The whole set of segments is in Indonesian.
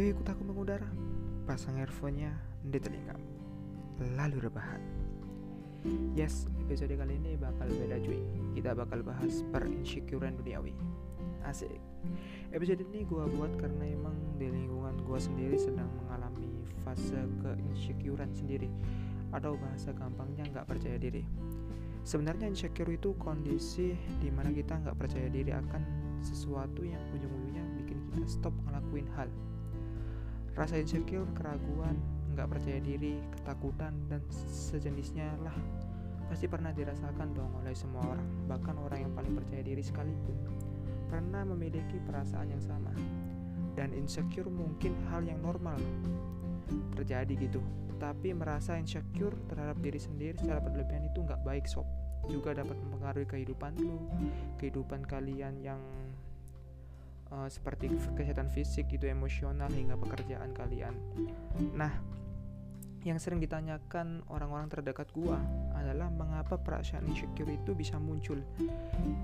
Yuk ikut aku mengudara Pasang earphone-nya di telingamu Lalu rebahan. Yes, episode kali ini bakal beda cuy. Kita bakal bahas per insecurean duniawi. Asik. Episode ini gue buat karena emang di lingkungan gue sendiri sedang mengalami fase ke insecurean sendiri. Atau bahasa gampangnya nggak percaya diri. Sebenarnya insecure itu kondisi di mana kita nggak percaya diri akan sesuatu yang ujung-ujungnya bikin kita stop ngelakuin hal Rasa insecure, keraguan, nggak percaya diri, ketakutan, dan sejenisnya lah pasti pernah dirasakan dong oleh semua orang, bahkan orang yang paling percaya diri sekalipun pernah memiliki perasaan yang sama. Dan insecure mungkin hal yang normal terjadi gitu. Tapi merasa insecure terhadap diri sendiri secara berlebihan itu nggak baik sob. Juga dapat mempengaruhi kehidupan lu, kehidupan kalian yang uh, seperti kesehatan fisik itu emosional hingga pekerjaan kalian. Nah, yang sering ditanyakan orang-orang terdekat gua adalah mengapa perasaan insecure itu bisa muncul.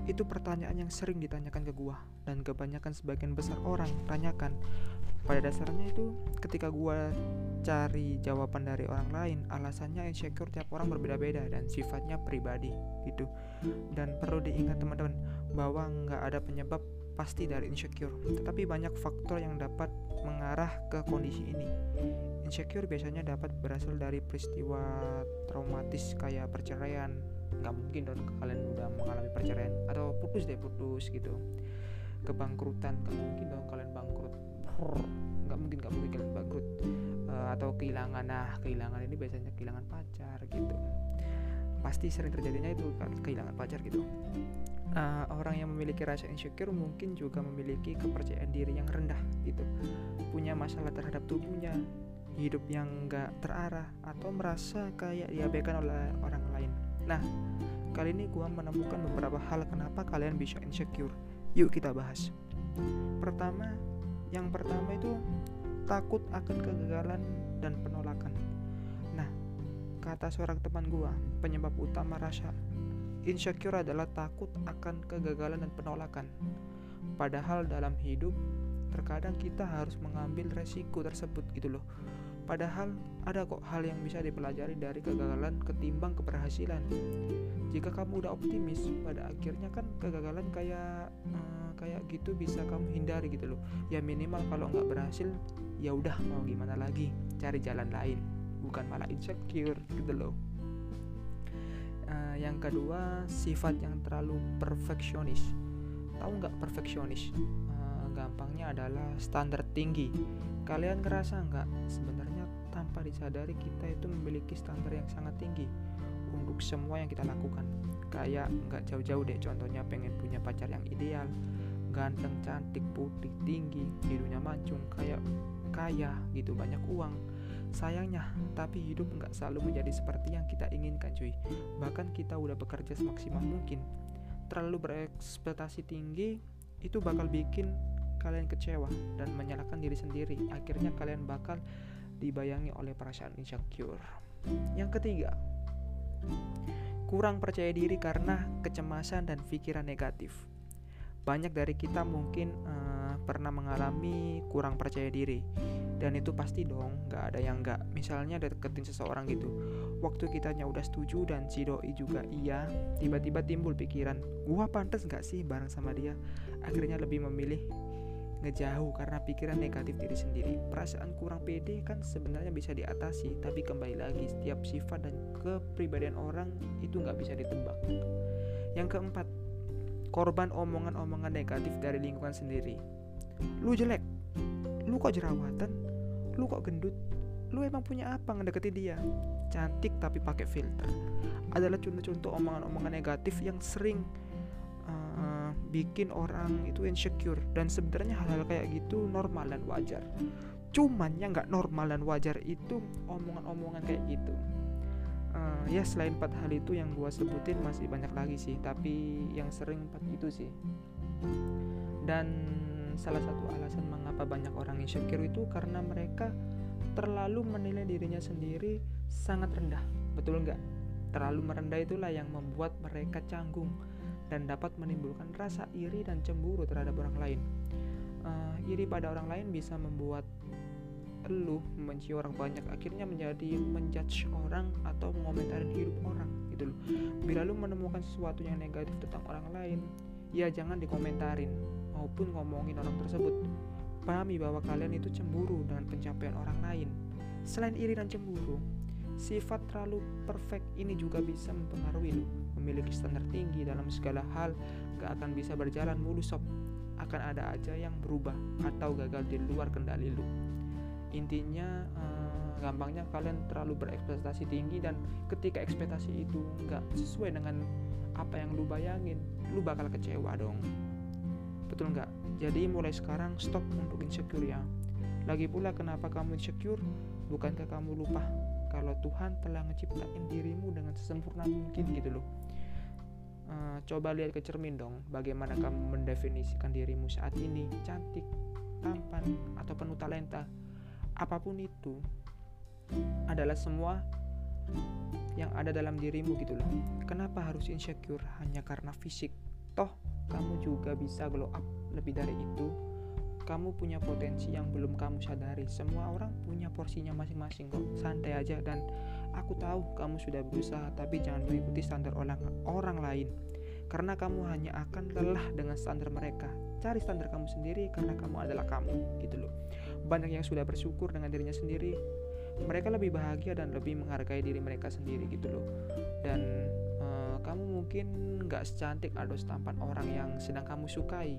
Itu pertanyaan yang sering ditanyakan ke gua dan kebanyakan sebagian besar orang tanyakan. Pada dasarnya itu ketika gua cari jawaban dari orang lain, alasannya insecure tiap orang berbeda-beda dan sifatnya pribadi gitu. Dan perlu diingat teman-teman bahwa nggak ada penyebab pasti dari insecure, tetapi banyak faktor yang dapat mengarah ke kondisi ini. Insecure biasanya dapat berasal dari peristiwa traumatis kayak perceraian, nggak mungkin dong kalian udah mengalami perceraian. Atau putus deh putus gitu, kebangkrutan nggak mungkin dong kalian bangkrut, nggak mungkin nggak mungkin kalian bangkrut. Uh, atau kehilangan nah kehilangan ini biasanya kehilangan pacar gitu, pasti sering terjadinya itu kehilangan pacar gitu. Uh, orang yang memiliki rasa insecure mungkin juga memiliki kepercayaan diri yang rendah gitu. Punya masalah terhadap tubuhnya hidup yang gak terarah atau merasa kayak diabaikan oleh orang lain. Nah kali ini gue menemukan beberapa hal kenapa kalian bisa insecure. Yuk kita bahas. Pertama yang pertama itu takut akan kegagalan dan penolakan kata seorang teman gue penyebab utama rasa Insecure adalah takut akan kegagalan dan penolakan. Padahal dalam hidup terkadang kita harus mengambil resiko tersebut gitu loh. Padahal ada kok hal yang bisa dipelajari dari kegagalan ketimbang keberhasilan. Jika kamu udah optimis, pada akhirnya kan kegagalan kayak uh, kayak gitu bisa kamu hindari gitu loh. Ya minimal kalau nggak berhasil, ya udah mau gimana lagi, cari jalan lain, bukan malah insecure gitu loh. Uh, yang kedua, sifat yang terlalu perfeksionis. Tahu nggak perfeksionis? Uh, gampangnya adalah standar tinggi. Kalian ngerasa nggak? Sebenarnya tanpa disadari kita itu memiliki standar yang sangat tinggi untuk semua yang kita lakukan. Kayak nggak jauh-jauh deh. Contohnya pengen punya pacar yang ideal, ganteng, cantik, putih, tinggi, hidungnya mancung, kayak kaya gitu, banyak uang Sayangnya, tapi hidup nggak selalu menjadi seperti yang kita inginkan cuy. Bahkan kita udah bekerja semaksimal mungkin. Terlalu berekspektasi tinggi itu bakal bikin kalian kecewa dan menyalahkan diri sendiri. Akhirnya kalian bakal dibayangi oleh perasaan insecure. Yang ketiga, kurang percaya diri karena kecemasan dan pikiran negatif. Banyak dari kita mungkin uh, pernah mengalami kurang percaya diri dan itu pasti dong nggak ada yang nggak misalnya deketin seseorang gitu. Waktu kitanya udah setuju dan si doi juga iya tiba-tiba timbul pikiran gua pantas nggak sih bareng sama dia? Akhirnya lebih memilih ngejauh karena pikiran negatif diri sendiri. Perasaan kurang pede kan sebenarnya bisa diatasi tapi kembali lagi setiap sifat dan kepribadian orang itu nggak bisa ditebak. Yang keempat korban omongan-omongan negatif dari lingkungan sendiri. Lu jelek lu kok jerawatan? Lu kok gendut? Lu emang punya apa ngedeketin dia? Cantik tapi pakai filter. Adalah contoh-contoh omongan-omongan negatif yang sering uh, bikin orang itu insecure. Dan sebenarnya hal-hal kayak gitu normal dan wajar. Cuman yang nggak normal dan wajar itu omongan-omongan kayak gitu. Uh, ya selain empat hal itu yang gua sebutin masih banyak lagi sih. Tapi yang sering empat itu sih. Dan salah satu alasan mengapa banyak orang insecure itu karena mereka terlalu menilai dirinya sendiri sangat rendah. Betul nggak? Terlalu merendah itulah yang membuat mereka canggung dan dapat menimbulkan rasa iri dan cemburu terhadap orang lain. Uh, iri pada orang lain bisa membuat lu membenci orang banyak akhirnya menjadi menjudge orang atau mengomentarin hidup orang gitu loh bila lu menemukan sesuatu yang negatif tentang orang lain ya jangan dikomentarin maupun ngomongin orang tersebut pahami bahwa kalian itu cemburu dengan pencapaian orang lain. Selain iri dan cemburu sifat terlalu perfect ini juga bisa mempengaruhi lu. Memiliki standar tinggi dalam segala hal gak akan bisa berjalan mulus sob. Akan ada aja yang berubah atau gagal di luar kendali lu. Intinya uh, gampangnya kalian terlalu berekspektasi tinggi dan ketika ekspektasi itu nggak sesuai dengan apa yang lu bayangin lu bakal kecewa dong betul nggak? Jadi mulai sekarang stop untuk insecure ya. Lagi pula kenapa kamu insecure? Bukankah kamu lupa kalau Tuhan telah menciptakan dirimu dengan sesempurna mungkin gitu loh? Uh, coba lihat ke cermin dong bagaimana kamu mendefinisikan dirimu saat ini cantik tampan atau penuh talenta. Apa pun itu adalah semua yang ada dalam dirimu gitu loh. Kenapa harus insecure? Hanya karena fisik? Toh kamu juga bisa glow up lebih dari itu. Kamu punya potensi yang belum kamu sadari. Semua orang punya porsinya masing-masing kok. Santai aja dan aku tahu kamu sudah berusaha tapi jangan mengikuti standar orang orang lain. Karena kamu hanya akan lelah dengan standar mereka. Cari standar kamu sendiri karena kamu adalah kamu gitu loh banyak yang sudah bersyukur dengan dirinya sendiri mereka lebih bahagia dan lebih menghargai diri mereka sendiri gitu loh dan mungkin nggak secantik atau setampan orang yang sedang kamu sukai.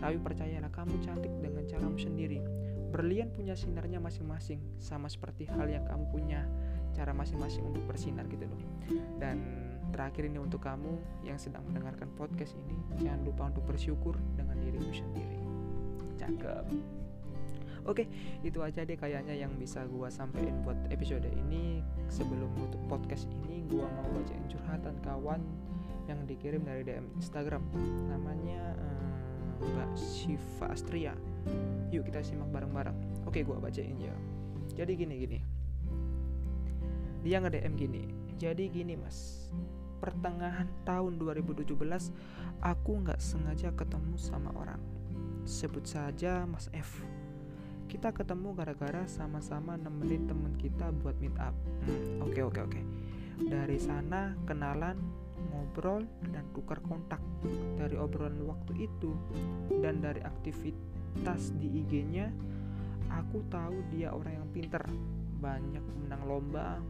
Tapi percayalah kamu cantik dengan caramu sendiri. Berlian punya sinarnya masing-masing sama seperti hal yang kamu punya cara masing-masing untuk bersinar gitu loh. Dan terakhir ini untuk kamu yang sedang mendengarkan podcast ini jangan lupa untuk bersyukur dengan dirimu sendiri. Cakep Oke, itu aja deh kayaknya yang bisa gua sampaikan buat episode ini. Sebelum menutup podcast ini, gua mau bacain curhatan kawan yang dikirim dari DM Instagram. Namanya um, Mbak Shiva Astria. Yuk kita simak bareng-bareng. Oke, gua bacain ya. Jadi gini gini. Dia nge-DM gini. Jadi gini, Mas. Pertengahan tahun 2017, aku nggak sengaja ketemu sama orang. Sebut saja Mas F kita ketemu gara-gara sama-sama nemenin temen kita buat meet up. Hmm, oke oke oke. Dari sana kenalan, ngobrol dan tukar kontak. Dari obrolan waktu itu dan dari aktivitas di IG-nya, aku tahu dia orang yang pinter, banyak menang lomba,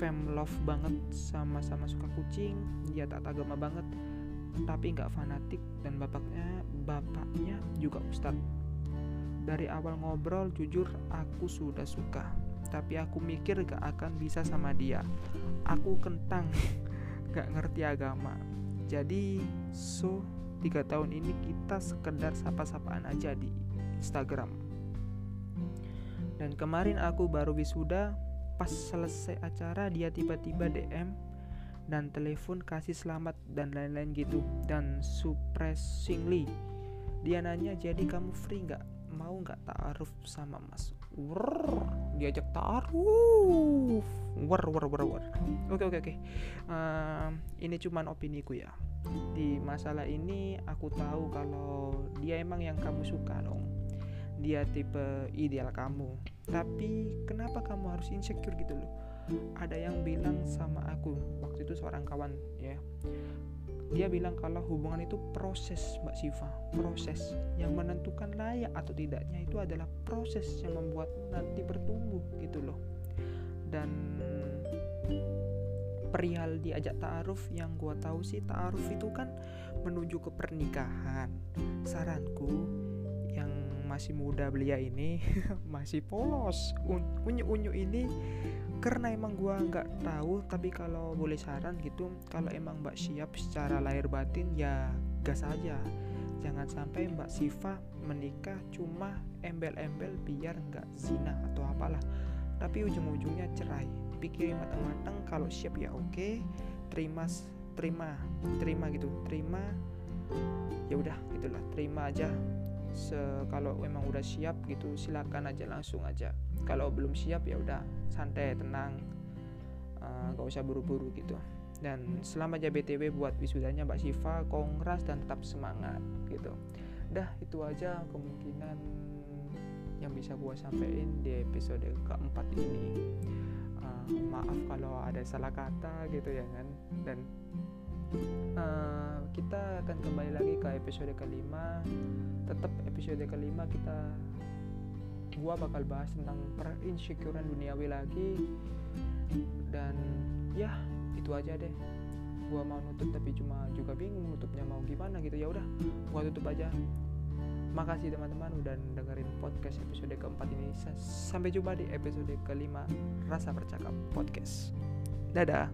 fam love banget, sama-sama suka kucing, dia tak agama banget, tapi nggak fanatik dan bapaknya bapaknya juga ustadz dari awal ngobrol jujur aku sudah suka. Tapi aku mikir gak akan bisa sama dia. Aku kentang Gak ngerti agama. Jadi so tiga tahun ini kita sekedar sapa-sapaan aja di Instagram. Dan kemarin aku baru wisuda Pas selesai acara dia tiba-tiba DM dan telepon kasih selamat dan lain-lain gitu. Dan surprisingly dia nanya jadi kamu free nggak mau nggak taaruf sama mas Wrr, diajak taaruf. War war war war oke oke oke. Uh, ini cuman opini ku ya. Di masalah ini aku tahu kalau dia emang yang kamu suka dong. Dia tipe ideal kamu. Tapi kenapa kamu harus insecure gitu loh? Ada yang bilang sama aku waktu itu seorang kawan ya dia bilang kalau hubungan itu proses Mbak Siva. Proses yang menentukan layak atau tidaknya itu adalah proses yang membuat nanti bertumbuh gitu loh. Dan perihal diajak ta'aruf yang gua tahu sih ta'aruf itu kan menuju ke pernikahan. Saranku yang masih muda belia ini masih polos. Unyu unyu ini karena emang gua nggak tahu tapi kalau boleh saran gitu kalau emang mbak siap secara lahir batin ya gas aja. Jangan sampai mbak Siva menikah cuma embel-embel biar nggak zina atau apalah. Tapi ujung-ujungnya cerai. Pikirin matang-matang kalau siap ya oke. Terima terima terima gitu. Terima ya udah gitulah terima aja Se kalau memang udah siap gitu silakan aja langsung aja. Kalau belum siap ya udah santai tenang. Uh, usah buru-buru gitu. Dan selama aja btw buat wisudanya mbak Siva kongras dan tetap semangat gitu. Dah itu aja kemungkinan yang bisa gue sampaikan di episode keempat ini. Uh, maaf kalau ada salah kata gitu ya kan. Dan uh, kita akan kembali lagi ke episode kelima. Tetap episode kelima kita gua bakal bahas tentang perinsecurean duniawi lagi. Dan ya itu aja deh. Gua mau nutup tapi cuma juga bingung nutupnya mau gimana gitu. Ya udah gua tutup aja. Makasih teman-teman udah dengerin podcast episode keempat ini. Sampai jumpa di episode kelima rasa bercakap podcast. Dadah